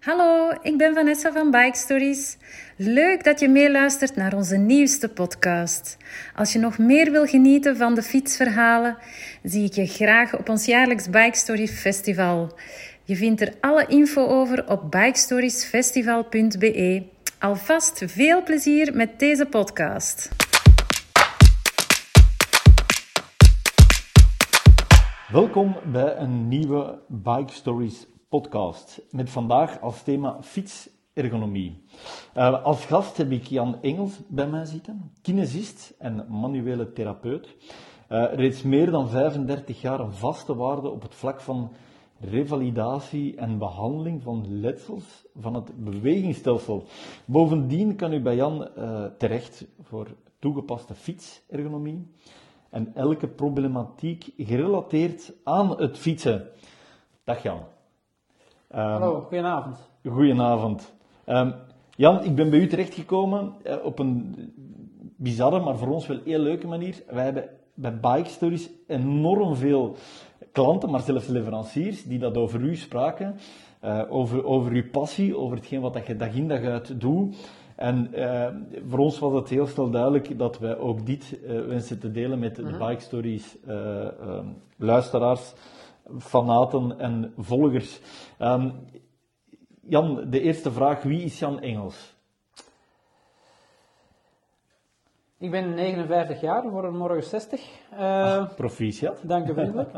Hallo, ik ben Vanessa van Bike Stories. Leuk dat je meeluistert naar onze nieuwste podcast. Als je nog meer wil genieten van de fietsverhalen, zie ik je graag op ons jaarlijks Bike Story Festival. Je vindt er alle info over op bikestoriesfestival.be. Alvast veel plezier met deze podcast. Welkom bij een nieuwe Bike Stories podcast met vandaag als thema fietsergonomie. Uh, als gast heb ik Jan Engels bij mij zitten, kinesist en manuele therapeut. Uh, reeds meer dan 35 jaar een vaste waarde op het vlak van revalidatie en behandeling van letsels van het bewegingsstelsel. Bovendien kan u bij Jan uh, terecht voor toegepaste fietsergonomie en elke problematiek gerelateerd aan het fietsen. Dag Jan. Um, Hallo, goedenavond. Goedenavond. Um, Jan, ik ben bij u terechtgekomen uh, op een bizarre, maar voor ons wel heel leuke manier. Wij hebben bij Bike Stories enorm veel klanten, maar zelfs leveranciers, die dat over u spraken. Uh, over, over uw passie, over hetgeen wat dat je dag in dag uit doet. En uh, voor ons was het heel snel duidelijk dat wij ook dit uh, wensen te delen met de mhm. Bike Stories luisteraars fanaten en volgers. Um, Jan, de eerste vraag, wie is Jan Engels? Ik ben 59 jaar, word morgen 60. Uh, Ach, proficiat. Dank u vriendelijk.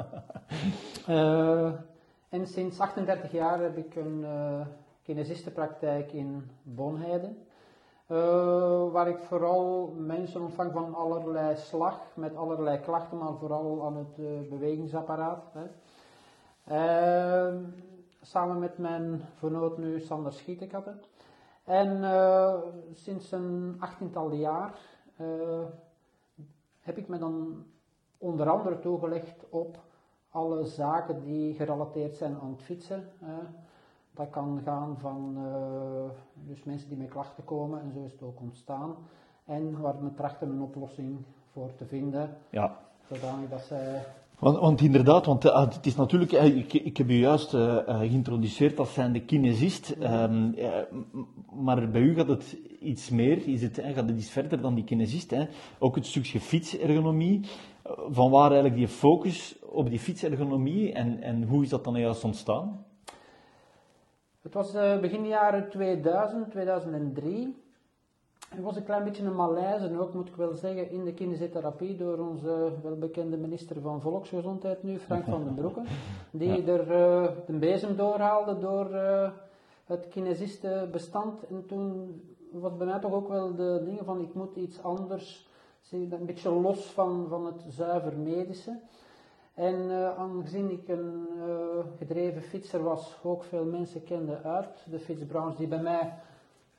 uh, en sinds 38 jaar heb ik een uh, kinesistenpraktijk in Bonheide. Uh, waar ik vooral mensen ontvang van allerlei slag, met allerlei klachten, maar vooral aan het bewegingsapparaat. Hè. Uh, samen met mijn vernoot nu Sander Schietekatten. En uh, sinds een achttiental jaar uh, heb ik me dan onder andere toegelegd op alle zaken die gerelateerd zijn aan het fietsen. dat kan gaan van dus mensen die met klachten komen en zo is het ook ontstaan. En waar we trachten een oplossing voor te vinden. Ja. Zodanig dat zij want, want, inderdaad, want uh, het is natuurlijk, uh, ik, ik, heb u juist uh, geïntroduceerd als zijnde kinesist, ehm, maar bij u gaat het iets meer, is het, gaat het iets verder dan die kinesist. Hè? Ook het stukje fietsergonomie, van waar eigenlijk die focus op die fietsergonomie en, en hoe is dat dan juist ontstaan? Het was begin jaren 2000, 2003. Er was een klein beetje een malaise, ook moet ik wel zeggen, in de kinesiotherapie door onze welbekende minister van Volksgezondheid nu, Frank van den Broeke, die er uh, een bezem doorhaalde door uh, het kinesistenbestand. En toen was bij mij toch ook wel de dingen van ik moet iets anders, een beetje los van, van het zuiver medische. En uh, aangezien ik een gedreven fietser was, ook veel mensen kenden uit de fietsbranche die bij mij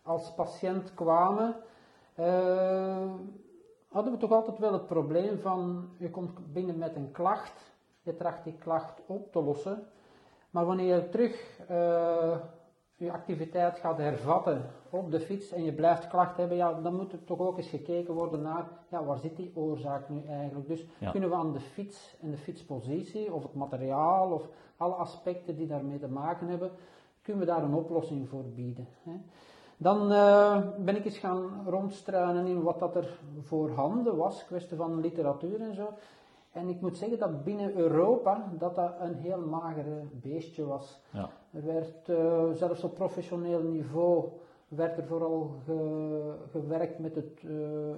als patiënt kwamen, uh, hadden we toch altijd wel het probleem van, je komt binnen met een klacht, je tracht die klacht op te lossen, maar wanneer je terug uh, je activiteit gaat hervatten op de fiets en je blijft klacht hebben, ja, dan moet er toch ook eens gekeken worden naar, ja, waar zit die oorzaak nu eigenlijk? Dus kunnen we aan de fiets en de fietspositie, of het materiaal, of alle aspecten die daarmee te maken hebben, kunnen we daar een oplossing voor bieden. Hè? Dan uh, ben ik eens gaan rondstruinen in wat dat er voorhanden was, kwestie van literatuur en zo. En ik moet zeggen dat binnen Europa dat dat een heel magere beestje was. Ja. Er werd uh, zelfs op professioneel niveau werd er vooral ge, gewerkt met het uh,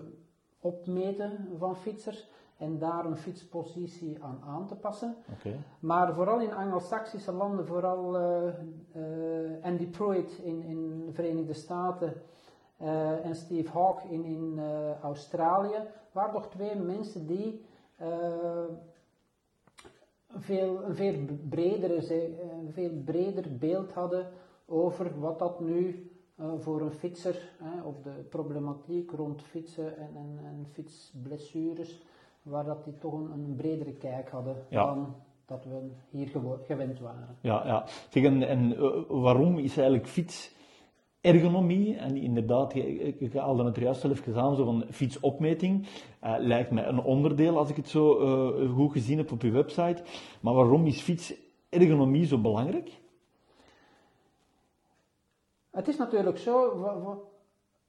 opmeten van fietsers en daar een fietspositie aan aan te passen. Okay. Maar vooral in Anglo-Saxische landen, vooral uh, uh, Andy Pruitt in, in de Verenigde Staten uh, en Steve Hawke in, in Australië, waren toch twee mensen die veel, een veel, bredere, een veel breder beeld hadden over wat dat nu voor een fietser, of de problematiek rond fietsen en, en, en fietsblessures, waar dat die toch een, een bredere kijk hadden dan dat we hier gewend waren. Ja, ja. Zeg, en, en uh, waarom is eigenlijk fietsergonomie, en inderdaad, ik haalde het juist zelf aan, zo van fietsopmeting, uh, lijkt mij een onderdeel als ik het zo uh, goed gezien heb op uw website. Maar waarom is fietsergonomie zo belangrijk? Het is natuurlijk zo,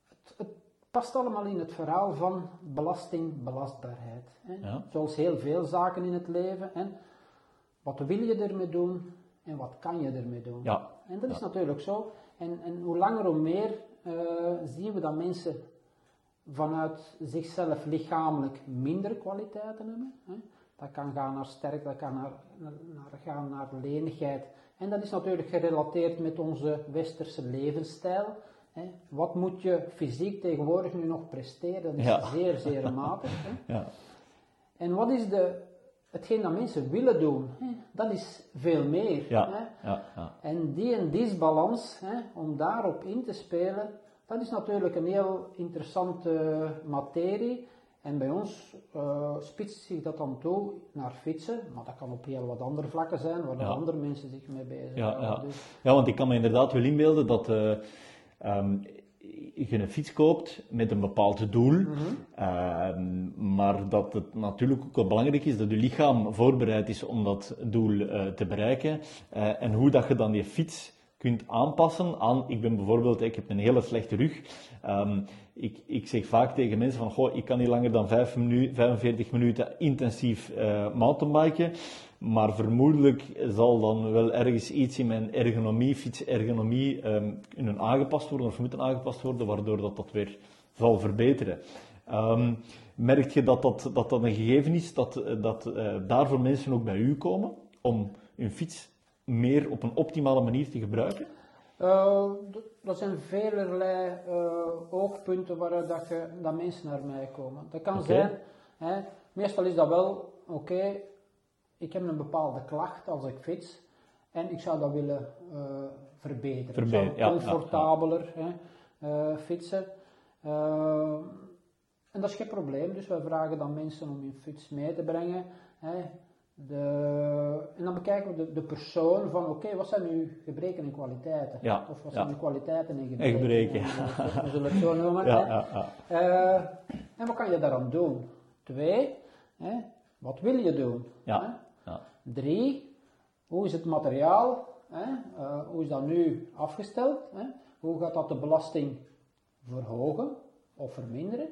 het, het past allemaal in het verhaal van belastingbelastbaarheid. Hè. Ja. Zoals heel veel zaken in het leven. Hè. Wat wil je ermee doen en wat kan je ermee doen? Ja. En dat is natuurlijk zo. En, en hoe langer hoe meer eh, zien we dat mensen vanuit zichzelf lichamelijk minder kwaliteiten hebben. Hè. Dat kan gaan naar sterk, dat kan naar, naar- gaan naar lenigheid. En dat is natuurlijk gerelateerd met onze westerse levensstijl. Hè. Wat moet je fysiek tegenwoordig nu nog presteren? Dat is Ja. zeer, zeer matig. Hè. Ja. En wat is de, hetgeen dat mensen willen doen? Hè? Dat is veel meer. Ja. Hè? Ja. Ja. En die en disbalans, hè, om daarop in te spelen, dat is natuurlijk een heel interessante materie. En bij ons eh spitst zich dat dan toe naar fietsen, maar dat kan op heel wat andere vlakken zijn, waar Ja. andere mensen zich mee Ja, bezighouden. ja. Dus, ja, want ik kan me inderdaad wel inbeelden dat eh, ehm, je een fiets koopt met een bepaald doel, Mhm. ehm, maar dat het natuurlijk ook wel belangrijk is dat je lichaam voorbereid is om dat doel eh, te bereiken. Eh, en hoe dat je dan die fiets kunt aanpassen aan, ik ben bijvoorbeeld, ik heb een hele slechte rug. Ehm, ik, ik zeg vaak tegen mensen van, goh, ik kan niet langer dan vijf minu 45 minuten intensief eh mountainbiken. Maar vermoedelijk zal dan wel ergens iets in mijn ergonomie, fietsergonomie, ehm kunnen aangepast worden of moeten aangepast worden, waardoor dat, dat weer zal verbeteren. Ehm merk je dat dat, dat dat een gegeven is, dat, eh, dat eh, daarvoor mensen ook bij u komen om hun fiets meer op een optimale manier te gebruiken? D- dat zijn velerlei eh, oogpunten waaruit dat, je, dat mensen naar mij komen. Dat kan zijn, hè, meestal is dat wel, oké, ik heb een bepaalde klacht als ik fiets en ik zou dat willen eh, verbeteren. Ik ja, zou ja, ja. comfortabeler Hè, fietsen. Eh, en dat is geen probleem, dus wij vragen dan mensen om hun fiets mee te brengen. Hè. De, en dan bekijken we de, de persoon van, oké, wat zijn uw gebreken en kwaliteiten? Ja, Of wat ja. zijn uw kwaliteiten en gebreken? gebreken, En, We zullen het zo noemen. Ja, ja, ja. Eh, en wat kan je daaraan doen? Twee, hè, wat wil je doen? Ja, ja. Drie, hoe is het materiaal? Hè? Eh, hoe is dat nu afgesteld? Hè? Hoe gaat dat de belasting verhogen of verminderen?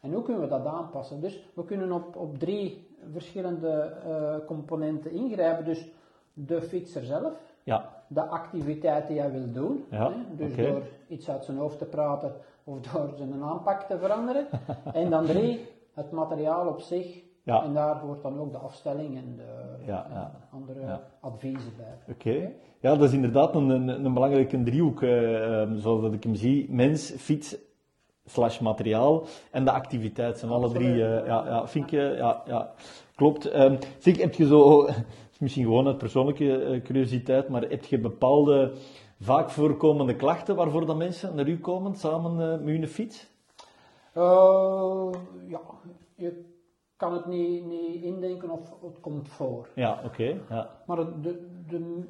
En hoe kunnen we dat aanpassen? Dus we kunnen op, op drie verschillende eh, componenten ingrijpen. Dus de fietser zelf, ja. de activiteit die hij wil doen. Ja, hè? Dus door iets uit zijn hoofd te praten of door zijn aanpak te veranderen. en dan drie, het materiaal op zich. Ja. En daar hoort dan ook de afstelling en de Ja, ja. andere adviezen bij. Oké. Ja, dat is inderdaad een, een, een belangrijke driehoek, eh, ehm, zoals dat ik hem zie. Mens, fiets, slash materiaal en de activiteit zijn alle drie, eh, ja, ja, vind ik, ja, ja, klopt. Ehm zeg, heb je zo, misschien gewoon uit persoonlijke eh, curiositeit, maar heb je bepaalde vaak voorkomende klachten waarvoor dat mensen naar u komen samen eh, met hun fiets? Ja, je kan het niet, niet indenken of het komt voor. Ja, oké. ja. Maar de, de,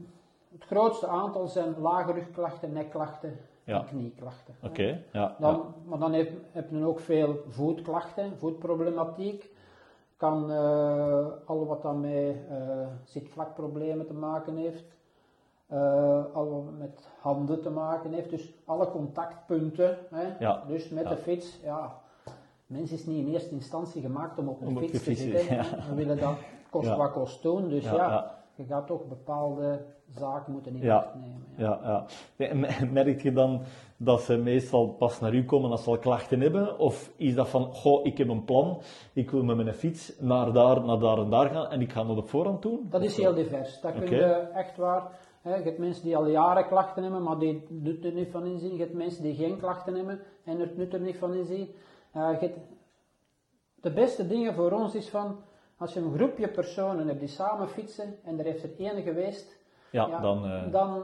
het grootste aantal zijn lage rugklachten, nekklachten Ja. en knieklachten. Oké, ja, Dan. Maar dan heb, heb je ook veel voetklachten, voetproblematiek. Kan eh al wat dan met eh zitvlakproblemen te maken heeft. eh, al wat met handen te maken heeft. Dus alle contactpunten. Hè? Ja, Dus met de fiets, ja. Mens is niet in eerste instantie gemaakt om op een Om fiets de te fiets te zitten. We willen dat kost wat kost doen. Dus ja. je gaat toch bepaalde zaken moeten in Ja. nemen. Ja. Ja, Merk je dan dat ze meestal pas naar u komen als ze al klachten hebben? Of is dat van, goh, ik heb een plan, ik wil met mijn fiets naar daar, naar daar en daar gaan en ik ga dat op voorhand doen? Dat is heel divers. Dat kun Oké. je echt waar. Je hebt mensen die al jaren klachten hebben, maar die doet er niet van inzien. Je hebt mensen die geen klachten hebben en het nut er niet van inzien. Je hebt- de beste dingen voor ons is van, als je een groepje personen hebt die samen fietsen en er heeft er één geweest, Ja, dan... eh, dan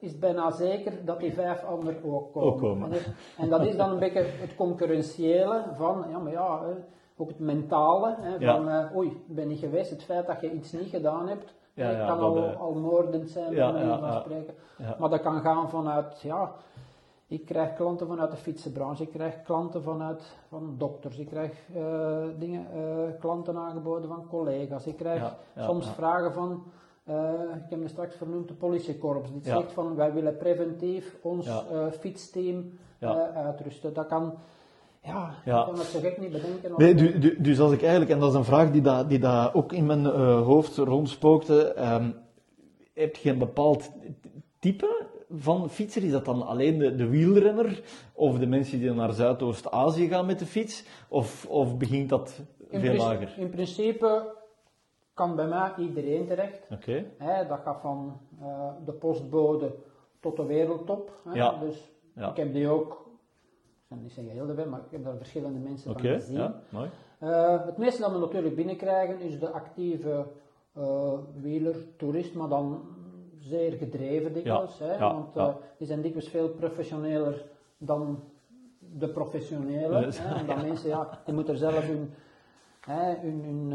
is het bijna zeker dat die vijf anderen ook komen. Ook komen. En, en dat is dan een beetje het concurrentiële van, ja maar ja, hè, ook het mentale, hè, Ja. van eh, oei, ik ben niet geweest, het feit dat je iets niet gedaan hebt, Ja, ja, kan al, eh, al moordend zijn, ja, manier ja, van ja. spreken. Ja. Maar dat kan gaan vanuit, ja, ik krijg klanten vanuit de fietsenbranche, ik krijg klanten vanuit van dokters, ik krijg eh, dingen, eh, klanten aangeboden van collega's, ik krijg Ja, ja, soms ja. vragen van Uh, ik heb me straks vernoemd de politiekorps. Die Ja. zegt van wij willen preventief ons Ja. eh, fietsteam Ja. eh, uitrusten. Dat kan, ja, Ja. ik kan het zo gek niet bedenken. Nee, du- du- dus als ik eigenlijk, en dat is een vraag die daar die da ook in mijn eh, hoofd rondspookte, ehm, heb je een bepaald type van fietser? Is dat dan alleen de, de wielrenner of de mensen die naar Zuidoost-Azië gaan met de fiets? Of, of begint dat in, veel lager? in principe kan bij mij iedereen terecht. Oké, dat gaat van eh, de postbode tot de wereldtop. Hè. Ja. Dus Ja. ik heb die ook, ik zal niet zeggen heel de maar ik heb daar verschillende mensen oké, van gezien. ja, mooi. Eh, het meeste dat we natuurlijk binnenkrijgen is de actieve eh wieler, toerist, maar dan zeer gedreven dikwijls. hè, ja, want die zijn dikwijls veel professioneler dan de professionele. Hè, omdat mensen, ja, die moeten er zelf hun, hè, hun, hun,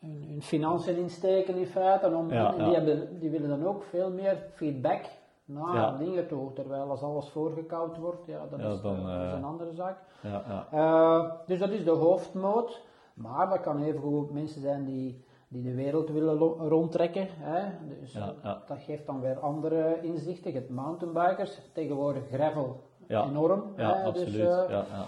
hun, hun financiën insteken in feite. Om, Ja, en die, hebben, die willen dan ook veel meer feedback naar dingen toe. Terwijl als alles voorgekoud wordt, ja, dat, Ja, is, dan, dat is eh, een andere zaak. Ja, ja. Eh, dus dat is de hoofdmoot. Maar dat kan even goed mensen zijn die, die de wereld willen rondtrekken. Hè. Dus Ja, ja. dat geeft dan weer andere inzichten. Je hebt mountainbikers, tegenwoordig gravel Ja. enorm. Ja, hè. absoluut. Dus, eh, ja, ja.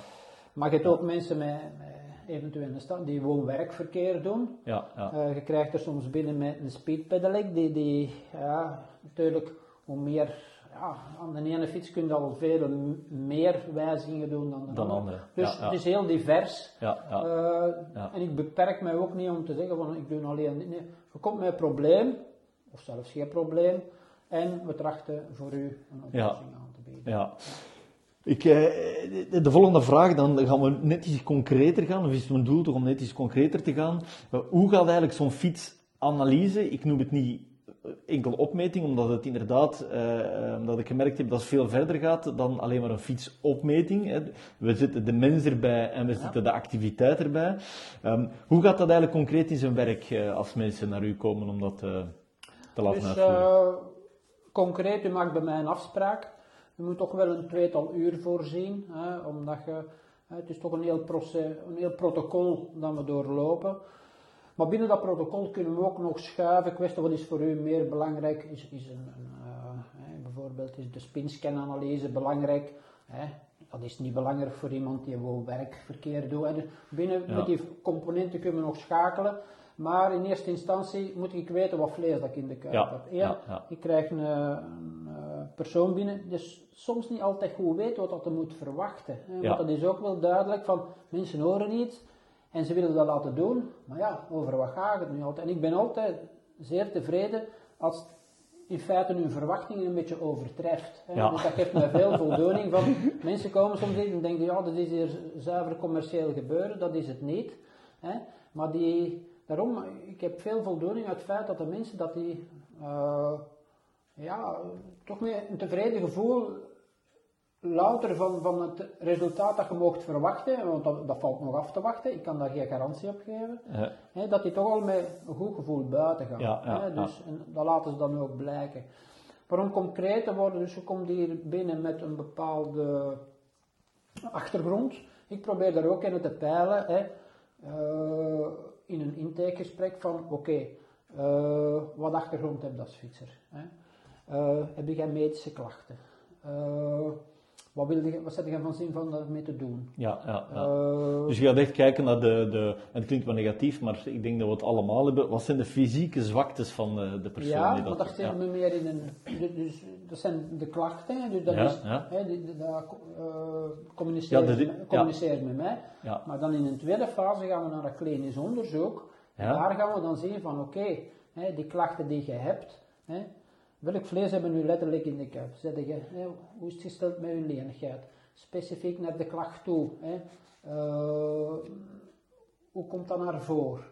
Maar je hebt ook mensen met, met eventueel een stand die woon-werkverkeer doen. Ja, ja. Eh, je krijgt er soms binnen met een speedpedelec, die, die ja, natuurlijk hoe meer, ja, aan de ene fiets kun je al veel meer wijzigingen doen dan de Dan andere. andere. Dus Ja, het is heel divers. Ja, ja. Eh, Ja. En ik beperk mij ook niet om te zeggen van ik doe alleen dit. Nee, je komt met een probleem, of zelfs geen probleem, en we trachten voor u een oplossing aan te bieden. Ja. Ik, eh, de, de volgende vraag, dan gaan we net iets concreter gaan, of is het mijn doel toch om net iets concreter te gaan. Eh, Hoe gaat eigenlijk zo'n fietsanalyse, ik noem het niet eh, enkel opmeting, omdat het inderdaad, eh, omdat ik gemerkt heb dat het veel verder gaat dan alleen maar een fietsopmeting. Hè. We zetten de mens erbij en we zetten de activiteit erbij. Ehm, hoe gaat dat eigenlijk concreet in zijn werk eh, als mensen naar u komen om dat eh, te laten Dus uitvoeren? concreet, u maakt bij mij een afspraak. U moet toch wel een tweetal uur voorzien, hè, omdat je, het is toch een heel, proces, een heel protocol dat we doorlopen. Maar binnen dat protocol kunnen we ook nog schuiven. Kwestie wat is voor u meer belangrijk? Is, is een, een, eh, bijvoorbeeld is de spinscananalyse belangrijk? Hè? Dat is niet belangrijk voor iemand die gewoon werkverkeer doet. Hè. Dus binnen Ja. met die componenten kunnen we nog schakelen. Maar in eerste instantie moet ik weten wat vlees dat ik in de kuip Ja, heb. Eén, ja. Ik krijg een, een, persoon binnen, dus soms niet altijd goed weet wat dat hij moet verwachten. Hè. Want Ja. dat is ook wel duidelijk van mensen horen iets en ze willen dat laten doen. Maar ja, over wat gaat het nu altijd? En ik ben altijd zeer tevreden als in feite hun verwachtingen een beetje overtreft. Hè. Ja. Dus dat geeft mij veel voldoening. Van, mensen komen soms in en denken, ja, dat is hier zuiver commercieel gebeuren. Dat is het niet. Hè. Maar die, daarom, ik heb veel voldoening uit het feit dat de mensen dat die, eh, ja, toch met een tevreden gevoel louter van, van het resultaat dat je mocht verwachten, want dat, dat valt nog af te wachten, ik kan daar geen garantie op geven, hè, dat die toch al met een goed gevoel buiten gaan. Ja, ja, hè, dus, en dat laten ze dan ook blijken. Maar om concreet te worden, dus je komt hier binnen met een bepaalde achtergrond. Ik probeer daar ook in te peilen, hè, eh, in een intakegesprek van, oké, eh, wat achtergrond heb je als fietser? Hè? Eh, heb jij medische klachten? Eh, wat, wil je, wat zet je van zin van daarmee te doen? ja, ja, ja. Eh, Dus je gaat echt kijken naar de, de, en het klinkt wel negatief, maar ik denk dat we het allemaal hebben. Wat zijn de fysieke zwaktes van de, de persoon ja, die maar dat dat zitten we meer in een. dus- dat zijn de klachten, dus dat Ja, is. ja. Hè, die, die, dat, eh, communiceer, Ja, met- mij. Ja, Maar dan in een tweede fase gaan we naar een klinisch onderzoek. En daar gaan we dan zien van oké, die klachten die je hebt, hè, welk vlees hebben we nu letterlijk in de kuip? Zeg je, hè, hoe is het gesteld met je lenigheid? Specifiek naar de klacht toe. Hè. Eh, hoe komt dat naar voren?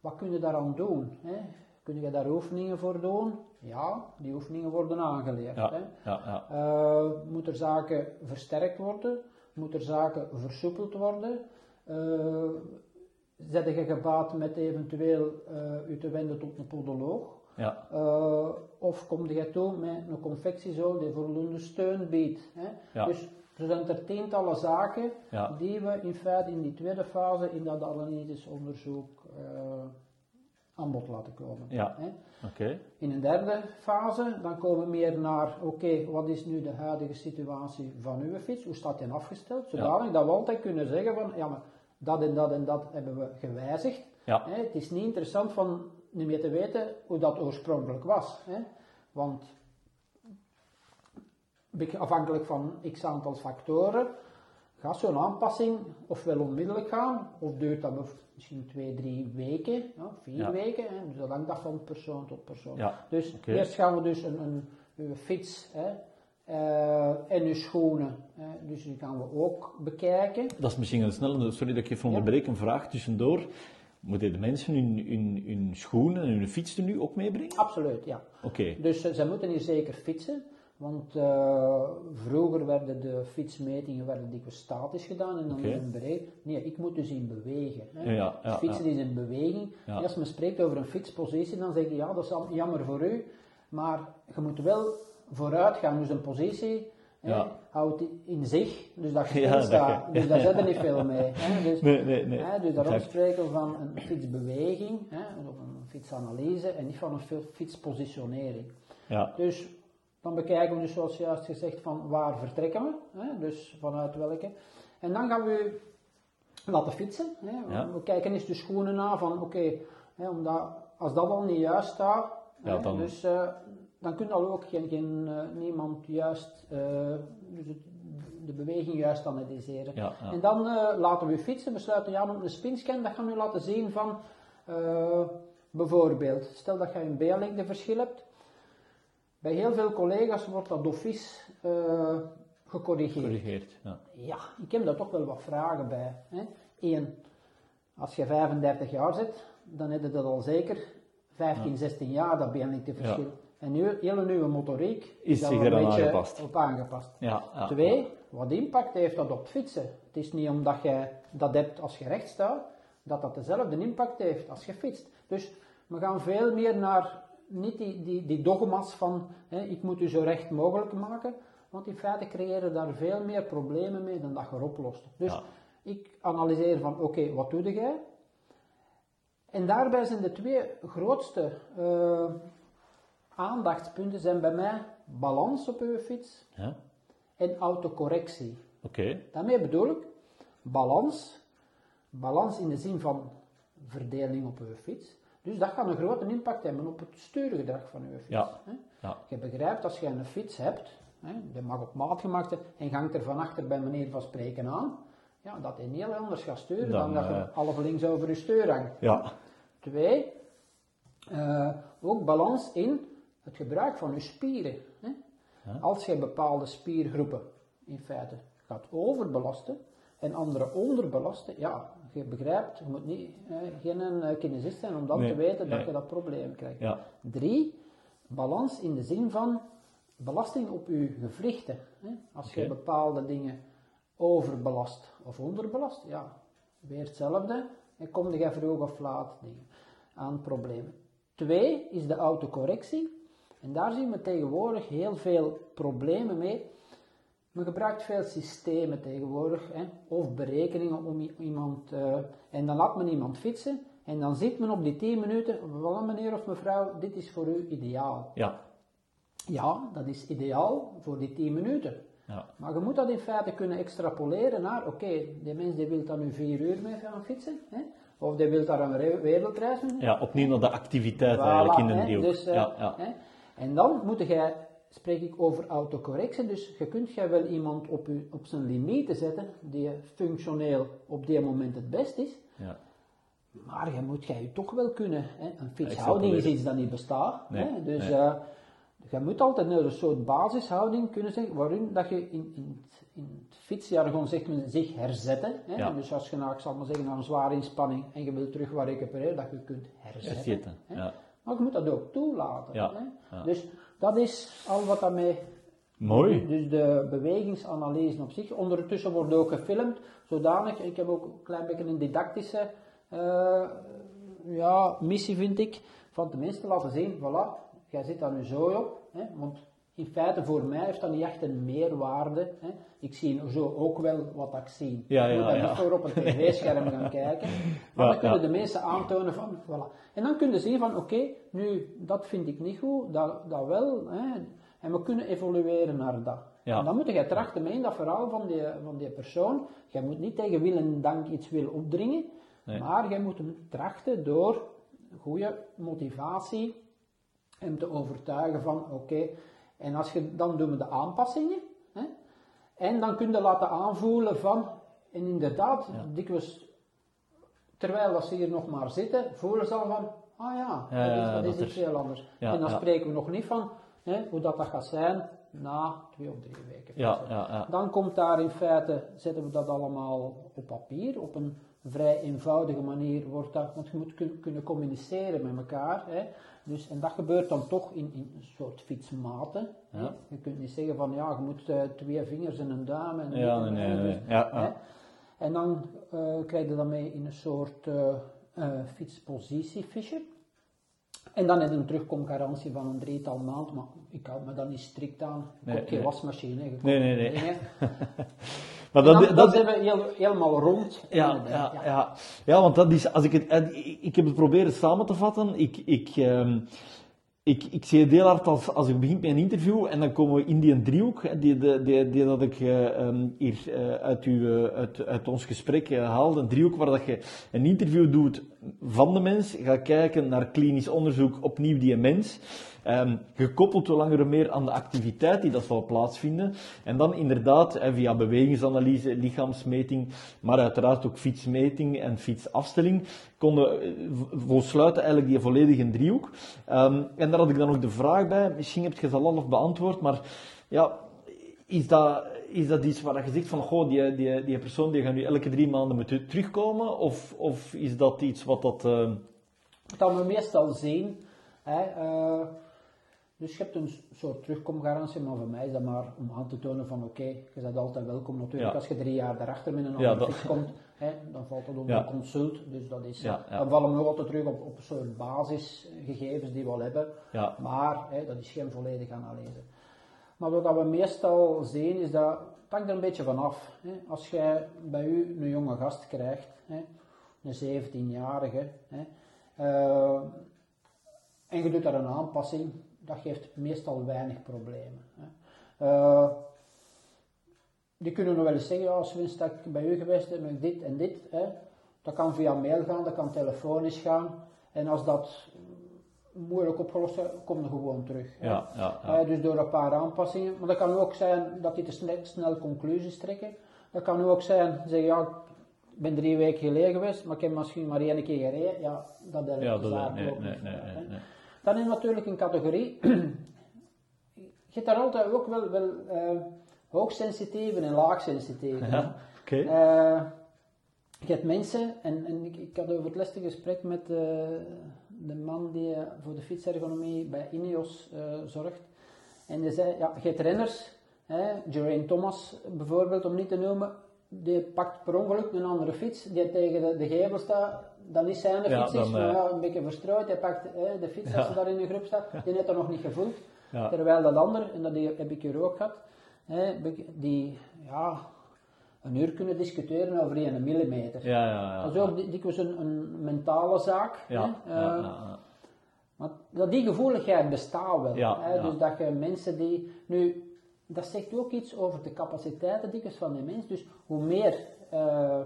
Wat kun je daaraan doen? Hè? Kun je daar oefeningen voor doen? Ja, die oefeningen worden aangeleerd. ja, Hè? ja, ja. Uh, moet er zaken versterkt worden? Moet er zaken versoepeld worden? Uh, zet je gebaat met eventueel u te wenden tot een podoloog? Ja. Uh, of kom je toe met een confectiezool die voldoende steun biedt? Hè? Ja. Dus er zijn er tientallen zaken Ja. die we in feite in die tweede fase in dat analytisch onderzoek uh, aan bod laten komen. Ja. Hè. In een derde fase, dan komen we meer naar, oké, wat is nu de huidige situatie van uw fiets? Hoe staat die afgesteld? Zodanig dat we altijd kunnen zeggen van, ja, maar dat en dat en dat hebben we gewijzigd. Ja. Hè, het is niet interessant van niet meer te weten hoe dat oorspronkelijk was. Hè? Want afhankelijk van x aantal factoren gaat zo'n aanpassing ofwel onmiddellijk gaan, of duurt dat misschien twee, drie weken, ja, vier Ja. weken. Hè? Dus dat hangt af van persoon tot persoon. Ja, Dus eerst gaan we dus een, een, fiets hè, eh, en uw schoenen, hè, dus die gaan we ook bekijken. Dat is misschien een snelle, sorry dat ik even onderbreek, een vraag tussendoor. Moeten de mensen hun, hun, hun schoenen en hun fiets er nu ook meebrengen? Absoluut, ja. Oké. Dus eh, zij moeten hier zeker fietsen, want eh, vroeger werden de fietsmetingen werden dikwijls statisch gedaan en dan in een bereik. Nee, ik moet dus in bewegen. Hè. Ja, ja, Dus fietsen ja. is in beweging. En als men spreekt over een fietspositie, dan zeg je ja, dat is jammer voor u, maar je moet wel vooruit gaan. Dus een positie Ja. houdt in zich, dus dat je Ja, staat. Dus daar zit er niet veel mee. Hè. Dus, Nee, nee, nee. Hè, dus daarom spreken we van een fietsbeweging, hè, of een fietsanalyse en niet van een fi- fietspositionering. Ja. Dus dan bekijken we dus zoals juist gezegd van waar vertrekken we, hè, dus vanuit welke. En dan gaan we laten fietsen. Hè. Ja. We kijken eens de schoenen na van oké, hè, omdat als dat al niet juist staat, Ja, dan- dus eh, dan kun je al ook geen, geen, eh, niemand juist eh, dus het- de beweging juist analyseren. Ja, ja. En dan eh, laten we fietsen, we sluiten je aan op een spinscan, dat gaan we laten zien van bijvoorbeeld, stel dat je een B-lengteverschil hebt, bij heel veel collega's wordt dat eh, gecorrigeerd. Corrigeerd. Ja. Ja, ik heb daar toch wel wat vragen bij. Hè. Eén, als je 35 jaar zit, dan heb je dat al zeker 15, 16 jaar, dat B-lengteverschil. Ja. En nu, hele nieuwe motoriek Is daar zich een beetje aangepast. op aangepast. Ja, ja. Twee, wat impact heeft dat op fietsen? Het is niet omdat je dat hebt als je recht staat, dat dat dezelfde impact heeft als je fietst. Dus we gaan veel meer naar, niet die, die, die dogma's van, hè, ik moet u zo recht mogelijk maken, want in feite creëren daar veel meer problemen mee dan dat je er oplost. Dus Ja. ik analyseer van, oké, wat doe jij? En daarbij zijn de twee grootste eh, aandachtspunten zijn bij mij balans op uw fiets Ja. en autocorrectie. Oké. Daarmee bedoel ik balans, balans in de zin van verdeling op uw fiets. Dus dat gaat een grote impact hebben op het stuurgedrag van uw fiets. Ja. Je begrijpt, als je een fiets hebt, hè, die mag op maat gemaakt zijn en hangt er van achter bij manier van spreken aan, ja, dat hij heel anders gaat sturen dan, Dan, dat je eh, half links over je stuur hangt. Ja. Twee, eh, ook balans in het gebruik van je spieren. Hè? Als je bepaalde spiergroepen in feite gaat overbelasten en andere onderbelasten, ja, je begrijpt, je moet niet, eh, geen eh, kinesist zijn om dan Nee, te weten dat je dat probleem krijgt. Ja. Drie, balans in de zin van belasting op je gewrichten. Hè? Als je bepaalde dingen overbelast of onderbelast, ja, weer hetzelfde. En kom je vroeg of laat dingen aan problemen. Twee is de autocorrectie. En daar zien we tegenwoordig heel veel problemen mee. Men gebruikt veel systemen tegenwoordig, hè, of berekeningen om iemand, eh, en dan laat men iemand fietsen, en dan ziet men op die 10 minuten, wel meneer of mevrouw, dit is voor u ideaal. Ja. Ja, dat is ideaal voor die 10 minuten. Ja. Maar je moet dat in feite kunnen extrapoleren naar, oké, die mens die wil daar nu 4 uur mee gaan fietsen, hè, of die wil daar een re- wereldreis mee Ja, opnieuw naar de activiteit Voilà, eigenlijk in een hè, driehoek. dus, eh, ja, ja. hè. En dan moet jij, spreek ik over autocorrectie, dus je kunt jij wel iemand op, u, op zijn limieten zetten, die functioneel op dit moment het best is, ja. maar je moet jij je toch wel kunnen. Hè. Een fietshouding is iets dat niet bestaat. Nee, Hè. Dus nee. eh, je moet altijd een soort basishouding kunnen zeggen, waarin dat je in, in, het- in het fietsjargon zegt men zich herzetten. Hè. Ja. Dus als je nou, ik zal maar zeggen, naar een zware inspanning en je wilt terug wat recupereren, dat je kunt herzetten. Hè. Ja. Maar je moet dat ook toelaten. Ja, Hè? Dus dat is al wat daarmee. Mooi. Dus de bewegingsanalyse op zich. Ondertussen wordt ook gefilmd, zodanig. Ik heb ook een klein beetje een didactische eh, ja, missie, vind ik. Van tenminste laten zien, voilà, jij zit daar nu zo op. Hè? Want in feite voor mij heeft dat niet echt een meerwaarde. Hè. Ik zie zo ook wel wat ik zie. Ja, ik moet daar ja. niet voor op een tv-scherm gaan kijken. Maar Ja, dan kunnen de mensen aantonen van, voilà. En dan kunnen ze zien van, oké, nu, dat vind ik niet goed, dat, dat wel. Hè. En we kunnen evolueren naar dat. Ja. En dan moet je trachten mee in dat verhaal van die, van die persoon. Je moet niet tegen wil en dank iets willen opdringen. Nee. Maar je moet hem trachten door goede motivatie hem te overtuigen van oké, en als je, dan doen we de aanpassingen. Hè? En dan kun je laten aanvoelen van, en inderdaad, dikwijls, terwijl dat ze hier nog maar zitten, voelen ze al van, ah ja, Ja, dat is, ja, dat dat is er- iets heel anders. Ja, en dan ja. spreken we nog niet van hè, hoe dat, dat gaat zijn na twee of drie weken. Ja, ja, ja. Dan komt daar in feite, zetten we dat allemaal op papier, op een vrij eenvoudige manier wordt dat, want je moet kun- kunnen communiceren met elkaar. Hè. Dus, en dat gebeurt dan toch in, in een soort fietsmaten. Ja. Je kunt niet zeggen van ja, je moet eh, twee vingers en een duim. En Ja, nee, nee, nee. Ja, hè. En dan eh, krijg je dat mee in een soort fietspositiefiche. En dan heb je een terugkomgarantie van een drietal maand, maar ik houd me daar niet strikt aan. Je Nee, geen wasmachine. je Nee, nee, nee. Maar dat, dan, dat, dat hebben we heel, helemaal rond. Ja, ja, ja. ja, want dat is, als ik het, ik, heb het proberen samen te vatten. Ik, ik, ehm, ik, ik zie het heel hard als, als ik begin met een interview en dan komen we in die driehoek, die, die, die, die dat ik eh, ehm, hier eh, uit, uw, eh, uit, uit ons gesprek eh, haalde. Een driehoek waar dat je een interview doet van de mens, gaat kijken naar klinisch onderzoek, opnieuw die mens. Ehm, gekoppeld hoe langer meer aan de activiteit die dat zal plaatsvinden. En dan inderdaad eh, via bewegingsanalyse, lichaamsmeting, maar uiteraard ook fietsmeting en fietsafstelling, konden eh, volsluiten eigenlijk die volledige driehoek. Ehm, en daar had ik dan ook de vraag bij, misschien heb je ze al half beantwoord, maar ja, is dat, is dat iets waar je zegt van, goh, die, die, die persoon die gaat nu elke drie maanden moeten terugkomen? Of, of is dat iets wat dat... eh, Dat we meestal zien. Hè, dus je hebt een soort terugkomgarantie, maar voor mij is dat maar om aan te tonen van oké, je bent altijd welkom natuurlijk. Ja. Als je drie jaar daarachter met een Ja, andere dat- fiets komt, hè, dan valt dat onder Ja. consult. Dus dat is, Ja, ja. dan vallen we nog altijd terug op, op een soort basisgegevens die we al hebben. ja, Maar hè, dat is geen volledige analyse. Maar wat we meestal zien is dat, het hangt er een beetje van af. Hè. Als jij bij u een jonge gast krijgt, hè, een 17-jarige, hè, eh, en je doet daar een aanpassing, dat geeft meestal weinig problemen. Hè. Eh, die kunnen nog wel eens zeggen, ja, sinds dat ik bij u geweest ben, heb ik dit en dit. Hè. Dat kan via mail gaan, dat kan telefonisch gaan. En als dat moeilijk opgelost is, kom je gewoon terug. ja, ja, ja. Eh, dus door een paar aanpassingen. Maar dat kan ook zijn dat die te snel, snel conclusies trekken. Dat kan ook zijn, zeggen ja, ik ben drie weken geleden geweest, maar ik heb misschien maar één keer gereden. Ja, dat helpt Ja, dat, nee, nee, nee, nee. Dan is natuurlijk een categorie. je hebt daar altijd ook wel, wel eh, hoogsensitieve en laagsensitieve. Ja, oké. Eh, je hebt mensen, en, en ik, ik had over het laatste gesprek met eh, de man die voor de fietsergonomie bij Ineos zorgt. En die zei, ja, je hebt renners, hè, Geraint Thomas bijvoorbeeld, om niet te noemen, die pakt per ongeluk een andere fiets, die tegen de, de gevel staat, dan is zijn de Ja, fiets is, maar eh, ja, een beetje verstrooid, hij pakt hè, de fiets als ze daar in een groep staat, die heeft dat nog niet gevoeld. Terwijl dat ander, en dat heb ik hier ook gehad, die ja, een uur kunnen discussiëren over een millimeter. Ja, ja, ja. Dat is ook di- dikwijls een, een mentale zaak. Ja, hè. ja, Eh, ja. Maar dat die gevoeligheid bestaat wel. Hè. Dus dat je mensen die... Nu, dat zegt ook iets over de capaciteiten dikwijls van de mens. Dus hoe meer eh,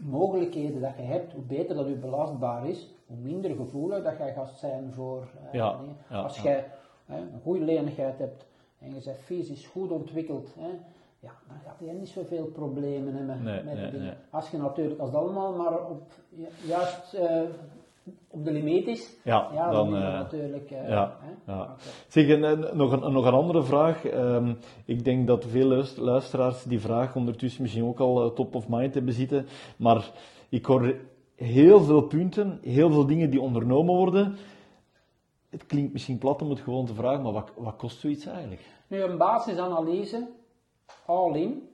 mogelijkheden dat je hebt, hoe beter dat je belastbaar is, hoe minder gevoelig dat jij gaat zijn voor eh, Ja, dingen. ja, Als ja. jij hè, een goede lenigheid hebt en je bent fysisch goed ontwikkeld, hè, ja, dan gaat je niet zoveel problemen hebben Nee, met nee, dingen. nee. Als je natuurlijk, als het allemaal maar op, ju- juist eh, op de limiet is, Ja, ja, dan, dan, eh, natuurlijk... eh, ja, hè. ja. Zeg, en, en nog, een, nog een andere vraag. Ehm, ik denk dat veel luist- luisteraars die vraag ondertussen misschien ook al eh, top of mind hebben zitten. Maar ik hoor heel veel punten, heel veel dingen die ondernomen worden. Het klinkt misschien plat om het gewoon te vragen, maar wat, wat kost zoiets eigenlijk? Nu, een basisanalyse, all in,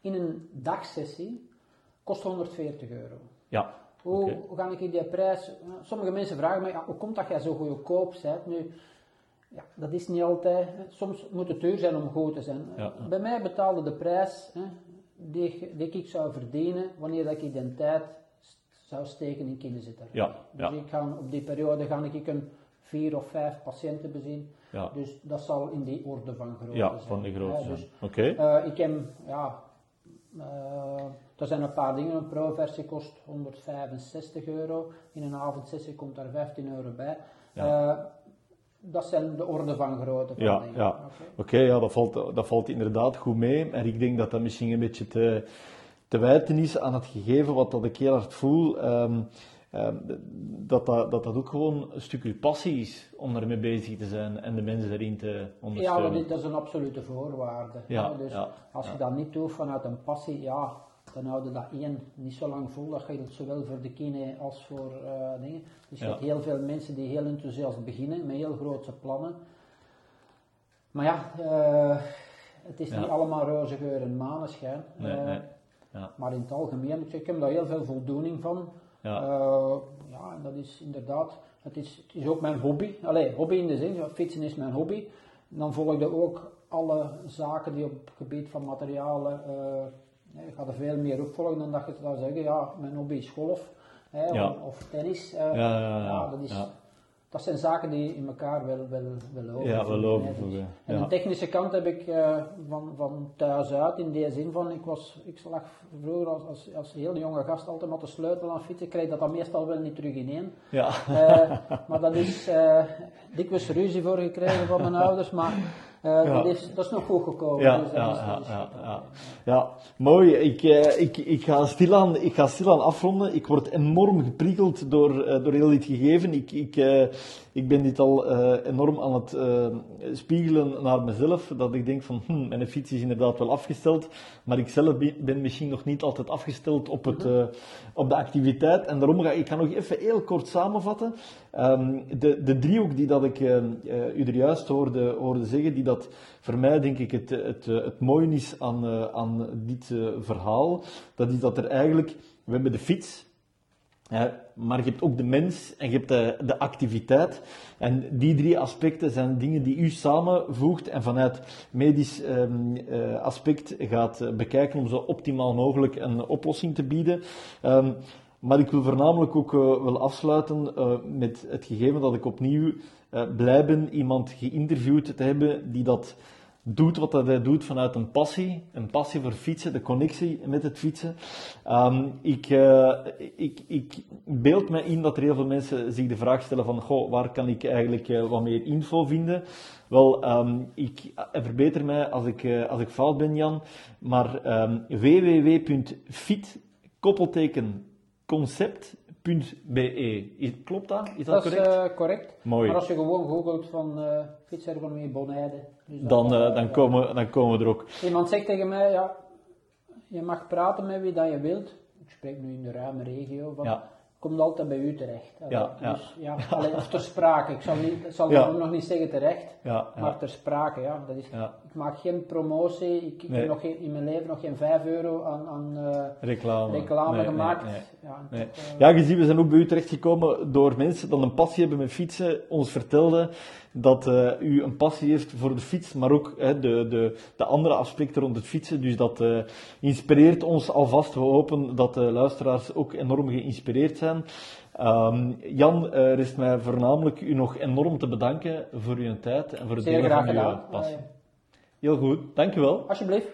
in een dagsessie, kost 140 euro. Ja, Hoe, ga ik die prijs... Sommige mensen vragen mij, ja, hoe komt dat jij zo goedkoop bent? Nu, ja, dat is niet altijd. Soms moet het duur zijn om goed te zijn. Ja. Bij mij betaalde de prijs hè, die, die ik zou verdienen wanneer dat ik de tijd zou steken in kinderzitter. Ja, Dus ja, ik ga, op die periode ga ik een vier of vijf patiënten bezien. ja. Dus dat zal in die orde van grootte Ja, zijn. van de grootte. Ja, dus, Oké. eh, ik heb, ja, eh, er zijn een paar dingen. Een pro-versie kost 165 euro. In een avondsessie komt daar 15 euro bij. Eh, dat zijn de orde van grootte van Ja, dingen. ja. Oké. Ja, dat valt, dat valt inderdaad goed mee. En ik denk dat dat misschien een beetje te, te wijten is aan het gegeven wat dat ik heel hard voel. ehm, dat, dat, dat dat ook gewoon een stukje passie is om daarmee bezig te zijn en de mensen erin te Ja, ondersteunen. maar dit, dat is een absolute voorwaarde. Ja. Dus ja, als je ja. dat niet doet vanuit een passie, ja, dan houd je dat één niet zo lang vol. Dat geldt zowel voor de kine als voor eh, dingen. Dus je Ja. hebt heel veel mensen die heel enthousiast beginnen met heel grote plannen. Maar ja, eh, het is Ja. niet allemaal roze geur en maneschijn. Nee, Eh, nee. Ja. Maar in het algemeen, ik heb daar heel veel voldoening van. Ja. Eh, ja, en dat is inderdaad, het is, het is ook mijn hobby. Allee, hobby in de zin, ja, fietsen is mijn hobby. En dan volg ik ook alle zaken die op het gebied van materialen, nee, ik ga er veel meer op volgen dan dat je zou zeggen, ja, mijn hobby is golf hè, Ja. of, of tennis. eh, Ja, dat, is, ja. Dat zijn zaken die in elkaar wel, wel, wel Ja, overvloeien, wel hè. overvloeien, En ja. de technische kant heb ik eh, van, van thuis uit, in die zin van, ik, was, ik lag vroeger als, als, als heel jonge gast altijd met de sleutel aan fietsen, ik kreeg dat dan meestal wel niet terug ineen. Ja. Eh, maar dat is eh, dikwijls ruzie voor gekregen van mijn ouders, maar eh, Ja. dat, is, dat is nog goed gekomen. Ja, dus ja, ja, ja, ja. ja, mooi. Ik, eh, ik, ik, ga stilaan, ik ga stilaan afronden. Ik word enorm geprikkeld door, eh, door heel dit gegeven. Ik, ik, ik ben dit al eh, enorm aan het eh, spiegelen naar mezelf. Dat ik denk van, hm, mijn fiets is inderdaad wel afgesteld. Maar ik zelf be- ben misschien nog niet altijd afgesteld op, het, eh, op de activiteit. En daarom ga ik ga nog even heel kort samenvatten. Ehm, de, de driehoek die dat ik u er juist hoorde, hoorde zeggen, die dat voor mij denk ik het, het, het mooie is aan, aan dit verhaal, dat is dat er eigenlijk, we hebben de fiets, maar je hebt ook de mens en je hebt de, de activiteit. En die drie aspecten zijn dingen die u samenvoegt en vanuit medisch ehm, eh, aspect gaat bekijken om zo optimaal mogelijk een oplossing te bieden. Ehm, maar ik wil voornamelijk ook eh, wel afsluiten eh, met het gegeven dat ik opnieuw blij ben iemand geïnterviewd te hebben die dat doet wat dat hij doet vanuit een passie. Een passie voor fietsen, de connectie met het fietsen. Ehm, ik, eh, ik, ik beeld me in dat er heel veel mensen zich de vraag stellen van, goh, waar kan ik eigenlijk eh, wat meer info vinden? Wel, ehm, ik verbeter mij als ik, eh, als ik fout ben, Jan, maar ehm www.fit, koppelteken, concept.be. Is- Klopt dat? Is dat, Dat is correct? eh, correct. Mooi. Maar als je gewoon googelt van eh fietsergonomie Bonaire. Dus dan, eh, eh, dan, ja. komen, dan komen we er ook. Iemand zegt tegen mij, ja, je mag praten met wie dat je wilt. Ik spreek nu in de ruime regio. Van, Ja. Komt altijd bij u terecht. Ja, ja. Dus, ja, allee, of ter sprake. Ik zal, niet, zal Ja. nog niet zeggen terecht. Ja, ja. Maar ter sprake, ja. Dat is, Ja. Ik maak geen promotie. Ik, ik Nee. heb nog geen, in mijn leven nog geen 5 euro aan, aan eh, Reclame. reclame Nee, gemaakt. nee. Ja, Nee. toch, eh, Ja, je ziet, we zijn ook bij u terechtgekomen door mensen die een passie hebben met fietsen. Ons vertelden dat eh, u een passie heeft voor de fiets, maar ook hè, de, de, de andere aspecten rond het fietsen. Dus dat inspireert ons alvast. We hopen dat de luisteraars ook enorm geïnspireerd zijn. Ehm, Jan, eh, rest mij voornamelijk u nog enorm te bedanken voor uw tijd en voor het Zeer delen van uw passie. Heel goed, dankjewel. alsjeblieft.